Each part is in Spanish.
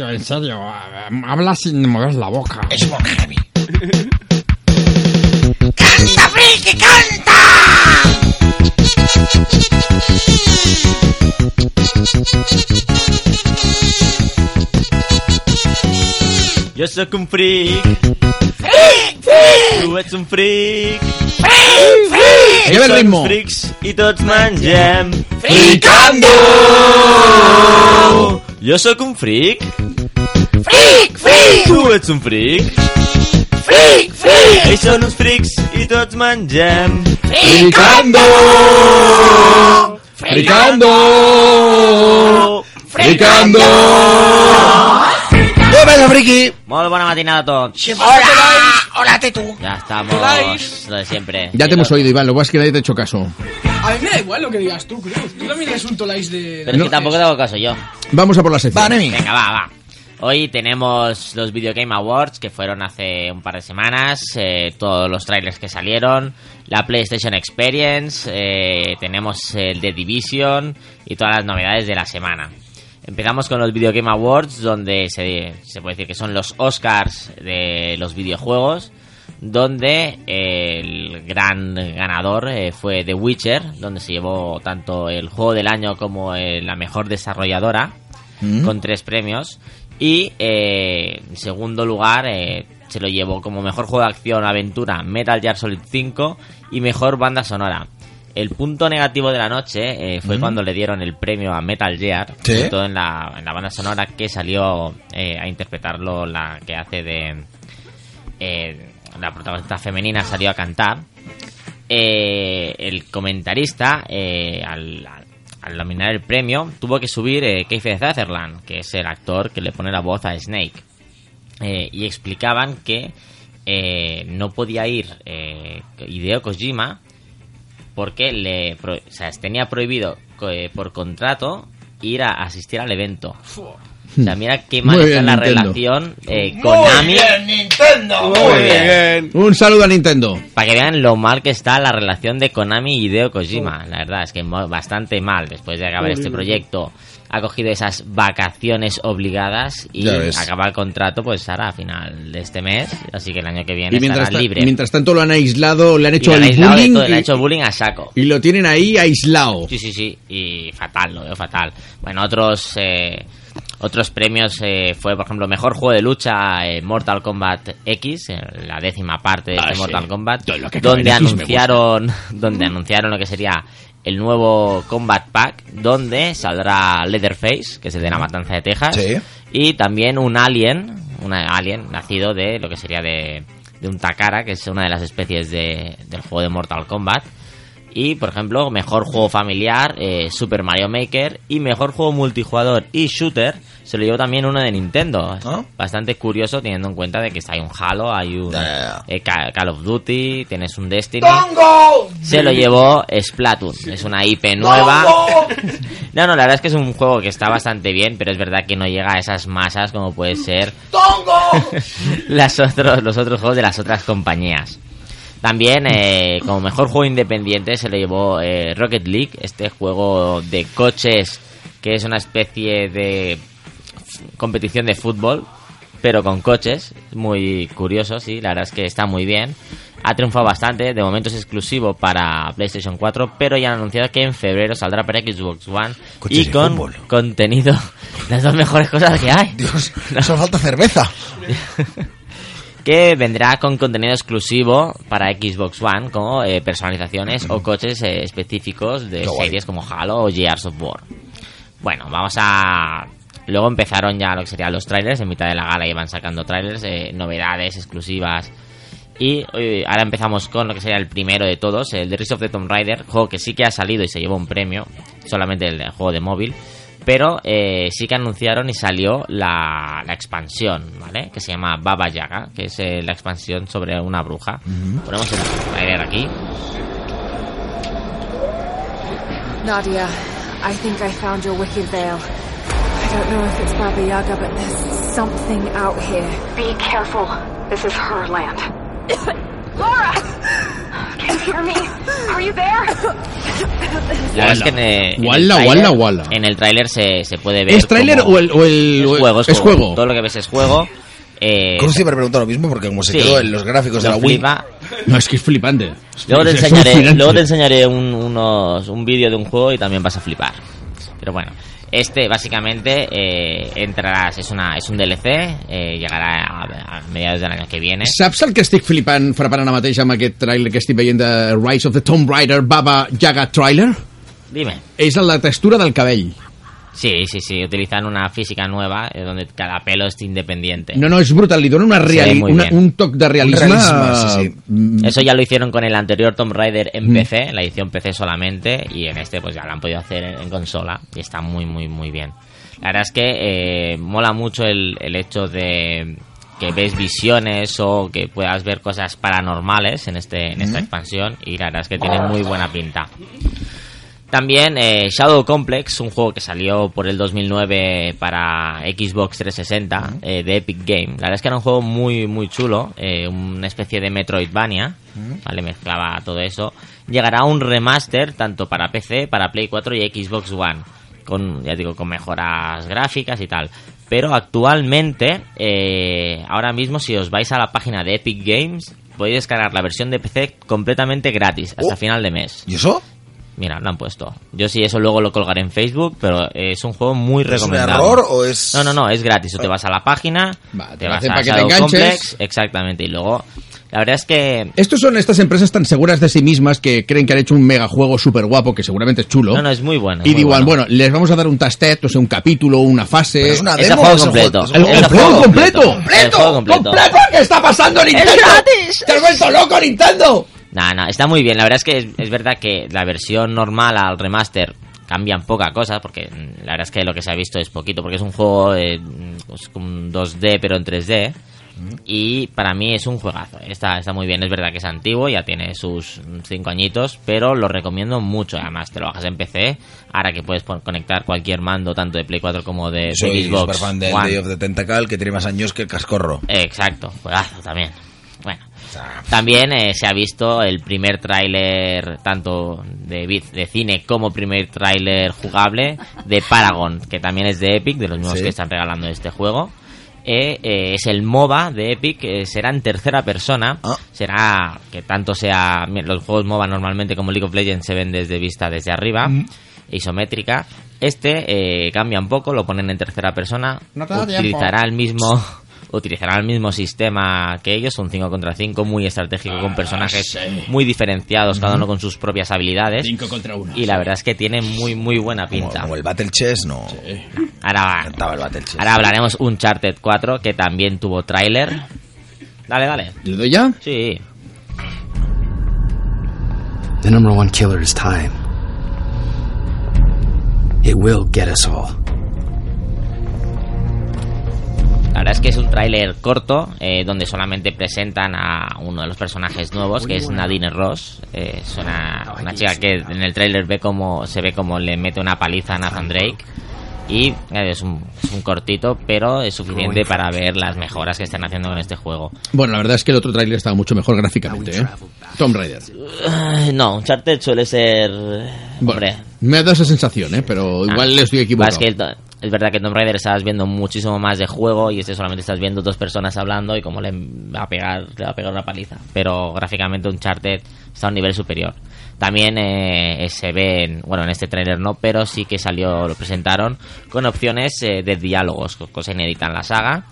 En serio, habla sin mover la boca. Es muy heavy. ¡Canta, friki, canta! Yo soy un freak. Freak, freak! Tú ets un freak. Freak, freak! Lleva el ritmo. freaks i tots mengem. ¡Fricando! Jo sóc un freak. Freak, freak! Tu ets un freak. Freak, freak! Ells són uns freaks i tots mengem. ¡Fricando! ¡Fricando! ¡Fricando! ¡Eh, venga, friki! Molt bona matinada a tots. ¡Hola! ¡Hola, tú! Ya estamos, lo de siempre. Ya te hemos oído, Iván, lo que pasa es que nadie te ha hecho caso. A mí me da igual lo que digas tú, Cruz. Tú también eres un tolais de... Pero es que tampoco te hago caso yo. Vamos a por la sección. Va, Nemi. Venga, va, va. Hoy tenemos los Video Game Awards que fueron hace un par de semanas, eh, todos los trailers que salieron, la PlayStation Experience, eh, tenemos el The Division y todas las novedades de la semana. Empezamos con los Video Game Awards, donde se, se puede decir que son los Oscars de los videojuegos, donde el gran ganador eh, fue The Witcher, donde se llevó tanto el juego del año como eh, la mejor desarrolladora con tres premios. Y eh, en segundo lugar eh, se lo llevó como mejor juego de acción aventura Metal Gear Solid 5 y mejor banda sonora. El punto negativo de la noche eh, fue cuando le dieron el premio a Metal Gear, Sí. sobre todo en la, en la banda sonora que salió a interpretarlo la que hace de... eh, la protagonista femenina salió a cantar. Eh, el comentarista, eh, al, al- nominar el premio, tuvo que subir eh, Kiefer Sutherland, que es el actor que le pone la voz a Snake. Eh, y explicaban que eh, no podía ir eh, Hideo Kojima porque le pro- tenía prohibido por contrato ir a asistir al evento. O sea, mira qué mal Muy está bien, la Nintendo. relación eh, Konami. Nintendo! Muy bien. Un saludo a Nintendo. Para que vean lo mal que está la relación de Konami y Hideo Kojima. La verdad es que bastante mal. Después de acabar este proyecto, ha cogido esas vacaciones obligadas y acaba el contrato, pues ahora a final de este mes. Así que el año que viene Y mientras, estará ta- libre. mientras tanto lo han aislado, le han Y hecho han el bullying todo, le han hecho bullying a saco. y lo tienen ahí aislado. Sí, sí, sí. Y fatal, lo veo fatal. Bueno, otros eh, otros premios eh, fue, por ejemplo, mejor juego de lucha eh, Mortal Kombat X, la décima parte de Ah, este sí. Mortal Kombat, donde anunciaron, donde anunciaron lo que sería el nuevo Combat Pack, donde saldrá Leatherface, que es el de la matanza de Texas, Sí. y también un alien, un alien nacido de lo que sería de, de un Takara, que es una de las especies de, del juego de Mortal Kombat. Y, por ejemplo, mejor juego familiar, eh, Super Mario Maker. Y mejor juego multijugador y shooter, se lo llevó también uno de Nintendo. ¿Ah? Bastante curioso teniendo en cuenta de que hay un Halo, hay un eh, Ca- Call of Duty, tienes un Destiny. ¡Tongo! Se lo llevó Splatoon. Es una IP nueva. No, no, la verdad es que es un juego que está bastante bien, pero es verdad que no llega a esas masas como puede ser ¡Tongo! las otros, los otros juegos de las otras compañías. También, eh, como mejor juego independiente, se lo llevó eh, Rocket League, este juego de coches que es una especie de competición de fútbol, pero con coches. Muy curioso, sí, la verdad es que está muy bien. Ha triunfado bastante, de momento es exclusivo para PlayStation 4, pero ya han anunciado que en febrero saldrá para Xbox One Coches y con fútbol. contenido, las dos mejores cosas que hay Dios, solo falta cerveza. que vendrá con contenido exclusivo para Xbox One, como eh, personalizaciones o coches eh, específicos de Qué guay. series como Halo o Gears of War. Bueno, vamos a... Luego empezaron ya lo que serían los trailers, en mitad de la gala iban sacando trailers, eh, novedades exclusivas. Y ahora empezamos con lo que sería el primero de todos, el The Rise of the Tomb Raider, juego que sí que ha salido y se llevó un premio, solamente el, juego de móvil, pero eh, sí que anunciaron y salió la, la expansión, ¿vale? Que se llama Baba Yaga, que es eh, la expansión sobre una bruja. Ponemos el trailer aquí. Nadia, I think I found your wicked veil. I don't know if it's Baba Yaga, but there's something out here. Be careful. This is her land. verdad es que en, eh, en el Walla, tráiler- walla, walla. En el tráiler se, se puede ver. ¿Es tráiler o el, o el- Es juego, es, es juego. juego? Todo lo que ves es juego. Eh, Cruz siempre pregunta lo mismo porque como se sí, quedó en los gráficos de lo la Wii. flipa. No, es que es flipante. Luego te enseñaré, luego te enseñaré un, unos, un vídeo de un juego y también vas a flipar. Pero bueno, este básicamente eh, entrarás, es, una, es un DLC, eh, llegará a, a mediados del año que viene. Saps el que estic flipant frapant ara mateix amb aquest trailer que estic veient de Rise of the Tomb Raider Baba Yaga trailer? Dime. És la textura del cabell. Sí, sí, sí, utilizan una física nueva eh, donde cada pelo es independiente. No, no, és brutal. Una reali una, un toc de sí, sí. mm, Eso ya lo hicieron con el anterior Tomb Raider en Mm. PC, la edición PC solamente, y en este pues ya lo han podido hacer en, en consola y está muy, muy, muy bien. La verdad es que eh, mola mucho el, el hecho de que ves visiones o que puedas ver cosas paranormales en, este, en esta expansión y la verdad es que tiene muy buena pinta. También eh, Shadow Complex, un juego que salió por el 2009 para Xbox 360 eh, de Epic Game. La verdad es que era un juego muy muy chulo, eh, una especie de Metroidvania, ¿vale? Mezclaba todo eso. Llegará un remaster tanto para PC, para Play 4 y Xbox One, con ya digo con mejoras gráficas y tal. Pero actualmente, ahora mismo si os vais a la página de Epic Games podéis descargar la versión de PC completamente gratis hasta Oh. final de mes. ¿Y eso? Mira, lo han puesto. Yo sí, eso luego lo colgaré en Facebook, pero es un juego muy ¿Es un error o es...? No, no, no, es gratis. Tú te vas a la página, Va, te vas a que Shadow. Complex, exactamente, y luego... La verdad es que... Estos son estas empresas tan seguras de sí mismas que creen que han hecho un megajuego súper guapo, que seguramente es chulo. No, no, es muy bueno. es y muy digan, bueno. bueno, les vamos a dar un tastet, o sea, un capítulo, una fase... Pero es una Es demo juego o es completo. es ¡El, Es juego juego completo! completo. El juego completo. ¿Qué está pasando, Nintendo? gratis! ¡Te has vuelto loco, Nintendo! No, no, está muy bien. La verdad es que es, es verdad que la versión normal al remaster cambian poca cosa, porque mm, la verdad es que lo que se ha visto es poquito, porque es un juego eh, pues, con 2D pero en 3D. Y para mí es un juegazo. Está, está muy bien. Es verdad que es antiguo, ya tiene sus 5 añitos, pero lo recomiendo mucho. Además, te lo bajas en PC. Ahora que puedes conectar cualquier mando, tanto de Play 4 como de, de Soy Xbox. super fan del One. Day of the Tentacle que tiene más años que el cascorro. Exacto, juegazo también. Bueno, también eh, se ha visto el primer tráiler tanto de, de cine como primer tráiler jugable de Paragon, que también es de Epic, de los mismos Sí. que están regalando este juego. Eh, eh, es el MOBA de Epic, eh, será en tercera persona, Ah. será que tanto sea, los juegos MOBA normalmente como League of Legends se ven desde vista desde arriba, isométrica. Este cambia un poco, lo ponen en tercera persona, No da tiempo. utilizará el mismo utilizará el mismo sistema que ellos, un 5 contra 5 muy estratégico con personajes muy diferenciados, cada uno con sus propias habilidades. 5 contra 1. Y la verdad es que tiene muy muy buena pinta. como el Battle Chess, no. Ahora, el Battle Chess. ahora hablaremos Uncharted 4 que también tuvo tráiler. Dale, dale. ¿Le doy ya? Sí. The number one killer is time. It will get us all. La verdad es que es un tráiler corto eh, donde solamente presentan a uno de los personajes nuevos que es Nadine Ross. Eh, es una, una chica que en el tráiler ve como se ve como le mete una paliza a Nathan Drake y eh, es un, es un cortito pero es suficiente para ver las mejoras que están haciendo con este juego. Bueno, la verdad es que el otro tráiler estaba mucho mejor gráficamente, ¿eh? Tomb Raider. Eh, No, Uncharted suele ser Bueno, hombre. me ha dado esa sensación, ¿eh? Pero igual Ah, le estoy equivocado. Es, que el to- es verdad que en Tomb Raider estabas viendo muchísimo más de juego y este solamente estás viendo dos personas hablando y cómo le va a pegar, le va a pegar una paliza. Pero gráficamente Uncharted está a un nivel superior. También eh, se ve, en- bueno, en este tráiler no, pero sí que salió, lo presentaron con opciones eh, de diálogos, co- cosa inédita en la saga.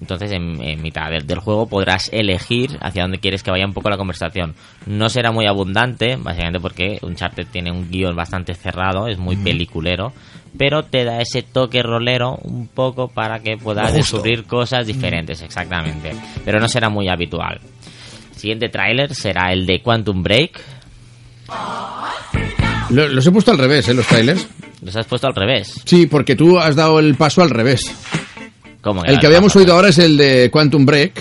Entonces, en, en mitad del, del juego podrás elegir hacia dónde quieres que vaya un poco la conversación. No será muy abundante, básicamente porque Uncharted tiene un guion bastante cerrado, es muy peliculero, pero te da ese toque rolero un poco para que puedas justo. descubrir cosas diferentes, exactamente. Pero no será muy habitual. Siguiente tráiler será el de Quantum Break. Lo- los he puesto al revés, ¿eh? Los trailers. Los has puesto al revés. Sí, porque tú has dado el paso al revés. ¿Cómo El que habíamos oído ahora es el de Quantum Break.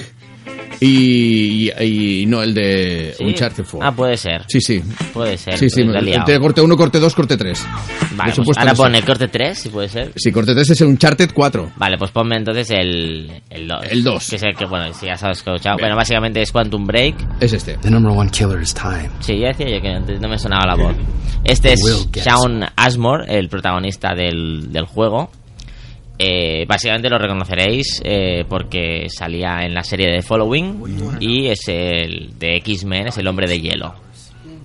y, y, y no el de ¿Sí? Uncharted 4. Ah, puede ser. Sí, sí. Puede ser. Sí, sí, el corte 1, corte 2, corte 3. Vale, pues ahora no pone corte 3, si puede ser. Sí, corte 3 es el Uncharted 4. Vale, pues ponme entonces el, el 2. El 2. Que es el que, bueno, si ya sabes escuchado. Bueno, básicamente es Quantum Break. Es este. The number one killer is time. Sí, ya decía yo que antes no me sonaba la voz. Este es. Shaun Ashmore, el protagonista del, del juego. Eh, básicamente lo reconoceréis eh, porque salía en la serie de Following y es el de X-Men, es el hombre de hielo.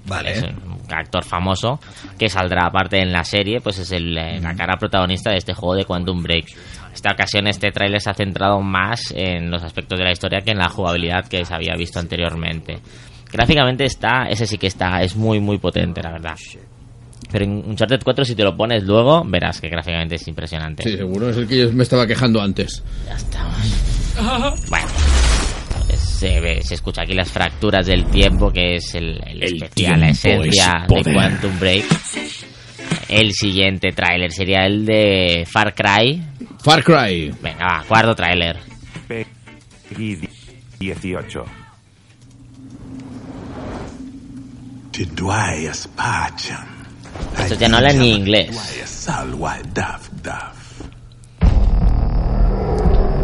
Vale. Es un actor famoso que saldrá aparte en la serie, pues es el, eh, la cara protagonista de este juego de Quantum Break. Esta ocasión este tráiler se ha centrado más en los aspectos de la historia que en la jugabilidad que se había visto anteriormente. Gráficamente está, ese sí que está, es muy muy potente la verdad. Pero en Uncharted 4 si te lo pones luego verás que gráficamente es impresionante. Sí, seguro. Es el que yo me estaba quejando antes. Ya estamos. Bueno, se, ve, se escucha aquí las fracturas del tiempo, que es el, el El especial, la esencia es de. Quantum Break. El siguiente tráiler sería el de Far Cry. Far Cry. Venga, va, cuarto tráiler. Peggy 18. To Estos ya no hablan ni inglés.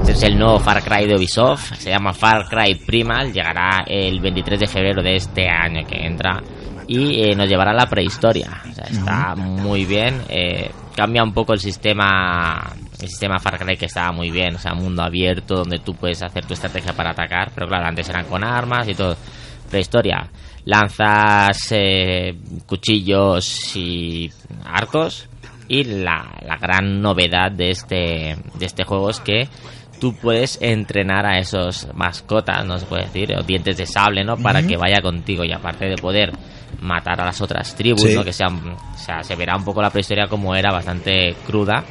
Este es el nuevo Far Cry de Ubisoft. Se llama Far Cry Primal. Llegará el 23 de febrero de este año que entra. Y eh, nos llevará a la prehistoria. O sea, está muy bien. Eh, cambia un poco el sistema. El sistema Far Cry que estaba muy bien. O sea, mundo abierto donde tú puedes hacer tu estrategia para atacar. Pero claro, antes eran con armas y todo. Prehistoria. Lanzas eh, cuchillos y arcos. Y la, la gran novedad de este, de este juego es que tú puedes entrenar a esos mascotas, no se puede decir, o dientes de sable, ¿no? Para que vaya contigo y aparte de poder matar a las otras tribus, Sí. ¿no? Que sean, o sea, se verá un poco la prehistoria como era, bastante cruda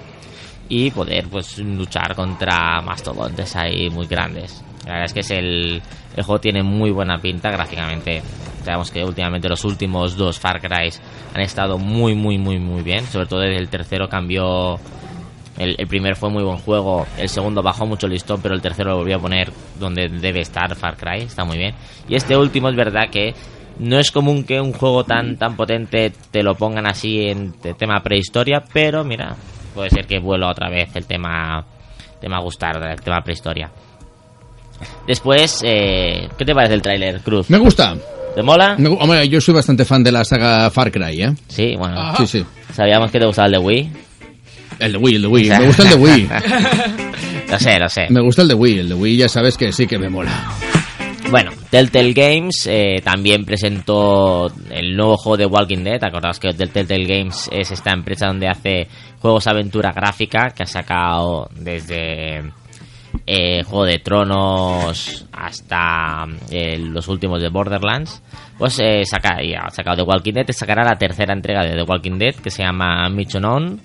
y poder pues luchar contra mastodontes ahí muy grandes. La verdad es que es el, el juego tiene muy buena pinta gráficamente. Sabemos que últimamente los últimos dos Far Cry han estado muy muy muy muy bien, sobre todo desde el tercero cambió el, primer fue muy buen juego, el segundo bajó mucho el listón, pero el tercero lo volvió a poner donde debe estar Far Cry, está muy bien. Y este último es verdad que no es común que un juego tan tan potente te lo pongan así en te- tema prehistoria, pero mira, puede ser que vuelva otra vez el tema tema gustar, el tema prehistoria. Después, eh, ¿qué te parece el tráiler, Cruz? Me gusta. ¿Te mola? Me hombre, yo soy bastante fan de la saga Far Cry, ¿eh? Sí, bueno, Sí, sí. sabíamos que te gustaba el de Wii. El de Wii, el de Wii. Me gusta el de Wii. lo sé, lo sé. Me gusta el de Wii. El de Wii ya sabes que sí que me mola. Bueno, Telltale Games eh, también presentó el nuevo juego de Walking Dead. Acordaos que Telltale Games es esta empresa donde hace juegos aventura gráfica que ha sacado desde eh, Juego de Tronos hasta eh, los últimos de Borderlands. Pues eh, saca, y ha sacado The Walking Dead, sacará la tercera entrega de The Walking Dead que se llama Mission On.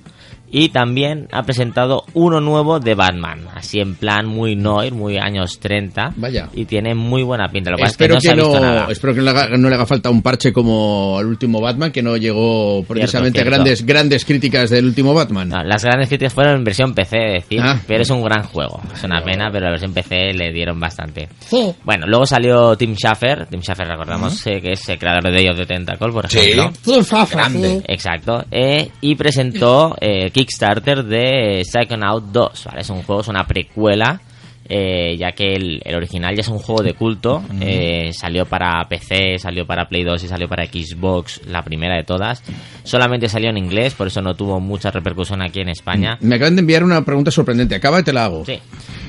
Y también ha presentado uno nuevo de Batman, así en plan muy noir, muy años 30. Vaya. Y tiene muy buena pinta. Lo que pasa Espero es que no que se ha visto no, nada. espero que no le, haga, no le haga falta un parche como al último Batman, que no llegó precisamente cierto. grandes grandes críticas del último Batman. No, las grandes críticas fueron en versión PC, es decir, Ah. pero es un gran juego. Es una pena, pero la versión PC le dieron bastante. Bueno, luego salió Tim Schafer. Tim Schafer, recordamos eh, que es el creador de Day of the Tentacle, por Sí. ejemplo. Grande. Exacto. eh, y presentó eh, Kickstarter de Psychonaut 2. ¿vale? Es un juego, es una precuela. eh, ya que el, el original ya es un juego de culto. eh, salió para PC, salió para Play 2 y salió para Xbox, la primera de todas. Solamente salió en inglés, por eso no tuvo mucha repercusión aquí en España. Me acaban de enviar una pregunta sorprendente. Acaba y te la hago. Sí.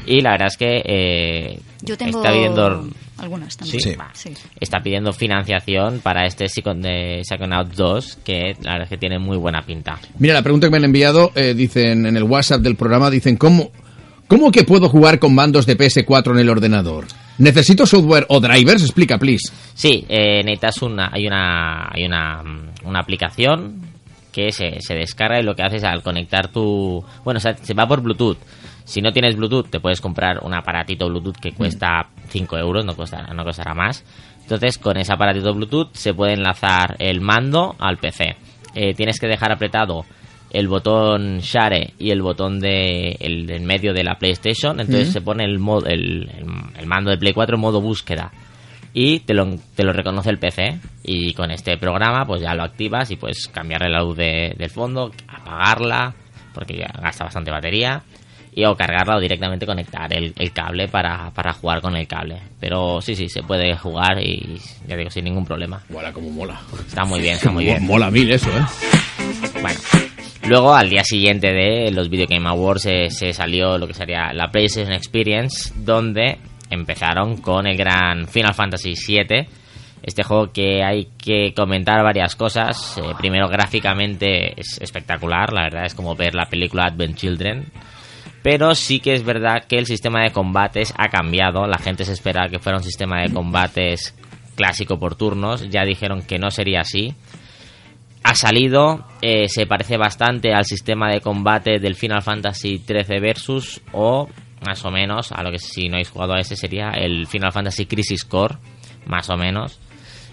Y la verdad es que eh, Yo tengo está pidiendo algunas también. Sí. Sí. está pidiendo financiación para este Psycho- de Psychonaut 2 que la verdad es que tiene muy buena pinta. Mira, la pregunta que me han enviado, eh, dicen en el WhatsApp del programa, dicen, ¿cómo, ¿cómo que puedo jugar con mandos de PS4 en el ordenador? ¿Necesito software o drivers? Explica, please. Sí, eh, necesitas una, hay una, hay una, mm, una aplicación que se, se descarga y lo que hace es al conectar tu, bueno, o sea, se va por Bluetooth. Si no tienes Bluetooth, te puedes comprar un aparatito Bluetooth que cuesta 5 euros, no costará, no costará más. Entonces, con ese aparatito Bluetooth se puede enlazar el mando al PC. Eh, tienes que dejar apretado el botón Share y el botón de el en medio de la PlayStation, entonces se pone el, modo, el, el- el mando de Play 4 en modo búsqueda. Y te lo, te lo reconoce el PC y con este programa pues ya lo activas y puedes cambiarle la luz de- del fondo, apagarla porque ya gasta bastante batería y o cargarla o directamente conectar el, el cable para, para jugar con el cable. Pero sí, sí, se puede jugar y ya digo, sin ningún problema. Mola como mola. Está muy bien, está muy bien. Mola mil eso, ¿eh? Bueno, luego al día siguiente de los Video Game Awards se, se salió lo que sería la PlayStation Experience, donde empezaron con el gran Final Fantasy VII. Este juego que hay que comentar varias cosas. Eh, primero, gráficamente es espectacular, la verdad es como ver la película Advent Children. Pero sí que es verdad que el sistema de combates ha cambiado. La gente se espera que fuera un sistema de combates clásico por turnos. Ya dijeron que no sería así ha salido, eh, se parece bastante al sistema de combate del Final Fantasy XIII Versus o más o menos a lo que si no habéis jugado a ese sería el Final Fantasy Crisis Core, más o menos.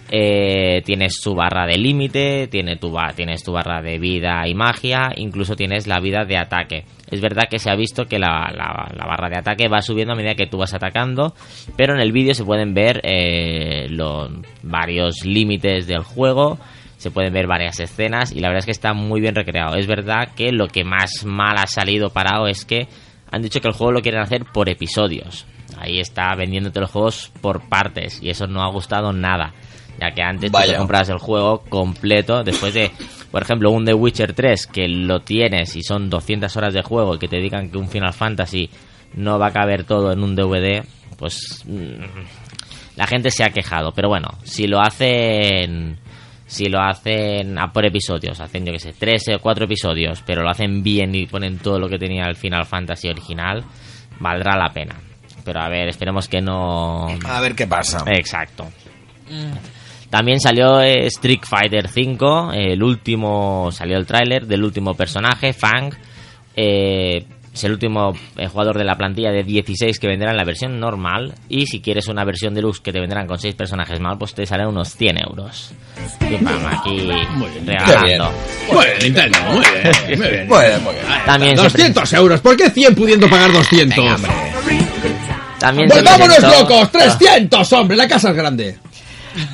Eh, tienes tu barra de límite, tienes tu barra de vida y magia, incluso tienes la vida de ataque. Es verdad que se ha visto que la barra de ataque va subiendo a medida que tú vas atacando, pero en el vídeo se pueden ver eh, los varios límites del juego, se pueden ver varias escenas y la verdad es que está muy bien recreado. Es verdad que lo que más mal ha salido parado es que han dicho que el juego lo quieren hacer por episodios. Ahí está vendiéndote los juegos por partes y eso no ha gustado nada. Ya que antes tú te Vaya. comprabas el juego completo después de, por ejemplo, un The Witcher 3 que lo tienes y son 200 horas de juego y que te digan que un Final Fantasy no va a caber todo en un DVD, pues mm, la gente se ha quejado. Pero bueno, si lo hacen si lo hacen a por episodios, hacen yo que sé, tres o cuatro episodios, pero lo hacen bien y ponen todo lo que tenía el Final Fantasy original, valdrá la pena. Pero a ver, esperemos que no... A ver qué pasa. Exacto. También salió eh, Street Fighter V, eh, el último, salió el tráiler del último personaje, Fang. Eh, es el último jugador de la plantilla de 16 que vendrá en la versión normal. Y si quieres una versión deluxe que te vendrán con 6 personajes más, pues te salen unos 100 euros. Pim, pam, aquí regalando. Muy bien, Nintendo, muy bien. Muy bien. Muy bien, muy bien. También se, 200 euros, ¿por qué 100 pudiendo pagar 200? también se ¡Volvámonos presentó- locos! ¡300, hombre! La casa es grande.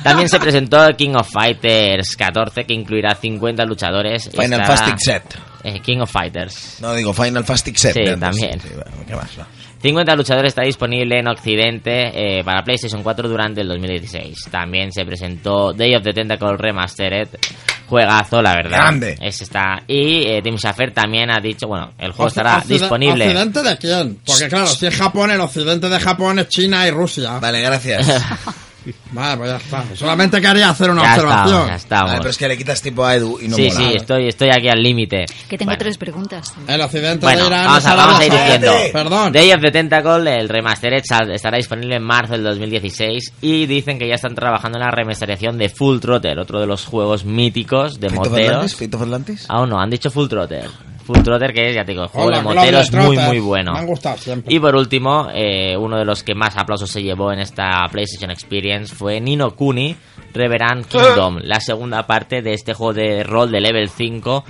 También se presentó King of Fighters 14 que incluirá 50 luchadores. Final Fastic Set. Eh, King of Fighters. No digo Final Fastic Set. Sí, antes. también. Sí, bueno, ¿qué más? va? 50 luchadores está disponible en Occidente eh, para PlayStation 4 durante el 2016. También se presentó Day of the Tentacle Remastered. Juegazo, la verdad. Grande. Ese está. Y eh, Tim Schafer también ha dicho, bueno, el juego estará Occiden- disponible. ¿Occidente de quién? Porque claro, si es Japón, el occidente de Japón es China y Rusia. Vale, gracias. Vale, pues ya está. Solamente quería hacer una Ya estamos, observación. ya estamos. Vale, pero es que le quitas tiempo a Edu y no sí, mola. sí, estoy, estoy aquí al límite. Que tengo Bueno. tres preguntas. El occidente Bueno, de Irán vamos a, vamos a ir diciendo. Perdón. Day of the Tentacle, el remastered, estará disponible en marzo del 2016 y dicen que ya están trabajando en la remasterización de Full Trotter, otro de los juegos míticos de ¿Fate of moteros. Atlantis? ¿Fate of Atlantis? Aún no, han dicho Full Trotter. Full Trotter que es, ya te digo, juego Hola, de Globe moteros muy muy bueno. Me han gustado siempre. Y por último, eh, uno de los que más aplausos se llevó en esta PlayStation Experience fue Nino Kuni Reverend Kingdom, la segunda parte de este juego de rol de level 5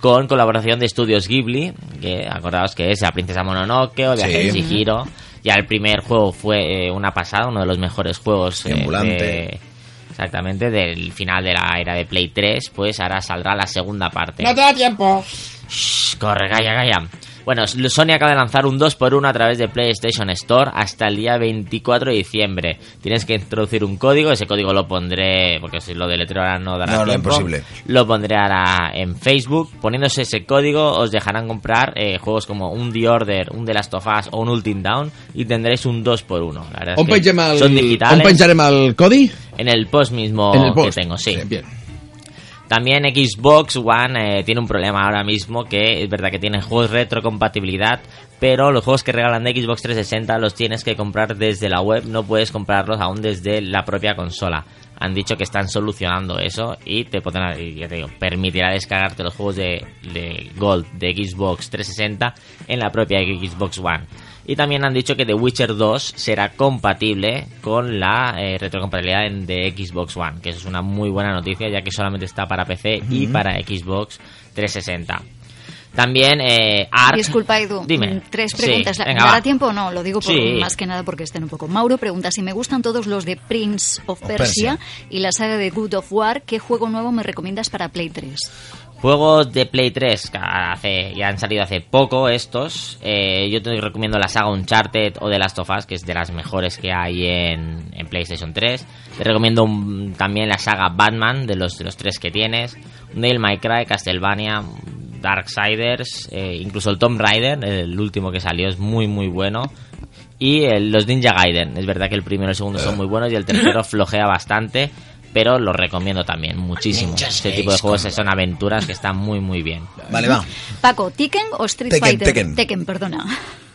con colaboración de estudios Ghibli, que acordaos que es la Princesa Mononoke o Viaje Sí. de Chihiro. Ya el primer juego fue eh, una pasada, uno de los mejores juegos eh, de- exactamente del final de la era de Play 3, pues ahora saldrá la segunda parte. No te da tiempo. Shh, corre, calla, calla. Bueno, Sony acaba de lanzar un 2x1 a través de PlayStation Store hasta el día 24 de diciembre. Tienes que introducir un código, ese código lo pondré, porque si lo deletreo ahora no dará No, no, tiempo. imposible. Lo pondré ahora en Facebook. Poniéndose ese código os dejarán comprar eh, juegos como un The Order, un The Last of Us o un Ultim Down y tendréis un 2x1. La verdad es On que pengem el, son on digitales. el codi? En el post mismo En el post. que tengo, sí. Bien. También Xbox One eh, tiene un problema ahora mismo que es verdad que tiene juegos retrocompatibilidad, pero los juegos que regalan de Xbox 360 los tienes que comprar desde la web, no puedes comprarlos aún desde la propia consola. Han dicho que están solucionando eso y te podrán, ya te digo, permitirá descargarte los juegos de Gold de Xbox 360 en la propia Xbox One. Y también han dicho que The Witcher 2 será compatible con la eh, retrocompatibilidad en- de Xbox One, que eso es una muy buena noticia ya que solamente está para PC y para Xbox 360. También eh, Ark. Disculpa, Edu. Dime. mm, Tres Sí, preguntas. ¿Me venga, dará tiempo o no? Lo digo por, Sí. más que nada porque estén un poco. Mauro pregunta si me gustan todos los de Prince of Of Persia, Persia. y la saga de Good of War. ¿Qué juego nuevo me recomiendas para Play 3? Juegos de Play 3 que hace, ya han salido hace poco estos. Eh, yo te recomiendo la saga Uncharted o The Last of Us, que es de las mejores que hay en, en PlayStation 3. Te recomiendo un- también la saga Batman, de los, de los tres que tienes. Devil May Cry, Castlevania, Darksiders, eh, incluso el Tomb Raider, el último que salió, es muy muy bueno. Y el- los Ninja Gaiden, es verdad que el primero y el segundo son muy buenos y el tercero flojea bastante, pero los recomiendo también muchísimo. Ninja Este tipo de juegos son aventuras que están muy muy bien. Vale, va. Paco, ¿Tekken o Street Tekken, Fighter? Tekken. perdona.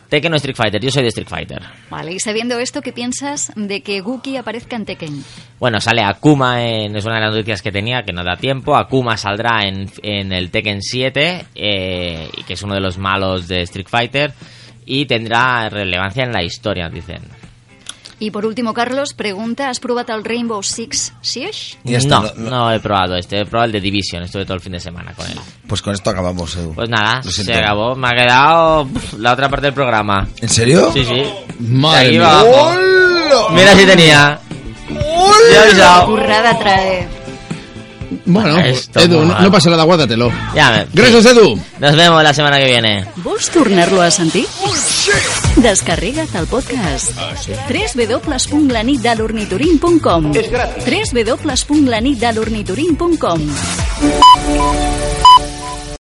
Tekken o Street Fighter, yo soy de Street Fighter. Vale, y sabiendo esto, ¿qué piensas de que Guki aparezca en Tekken? Bueno, sale Akuma, en, es una de las noticias que tenía, que no da tiempo. Akuma saldrá en, en el Tekken 7, eh, y que es uno de los malos de Street Fighter, y tendrá relevancia en la historia, dicen. Y por último, Carlos pregunta, ¿has probado el Rainbow Six Siege? Está, no, no- no he probado este, he probado el de Division, estuve todo el fin de semana con él. Pues con esto acabamos, Edu. Pues nada, se acabó, me ha quedado la otra parte del programa. ¿En serio? Sí, sí. Madre mía. Mira si tenía. Avisado. Currada trae. Bueno, Esto Edu, muy no, no passa nada, guárdatelo. Ya Gracias, sí. Edu. Nos vemos la semana que viene. Vols tornar-lo a sentir? Descarrega't el podcast. www.lanitdelornitorin.com www.lanitdelornitorin.com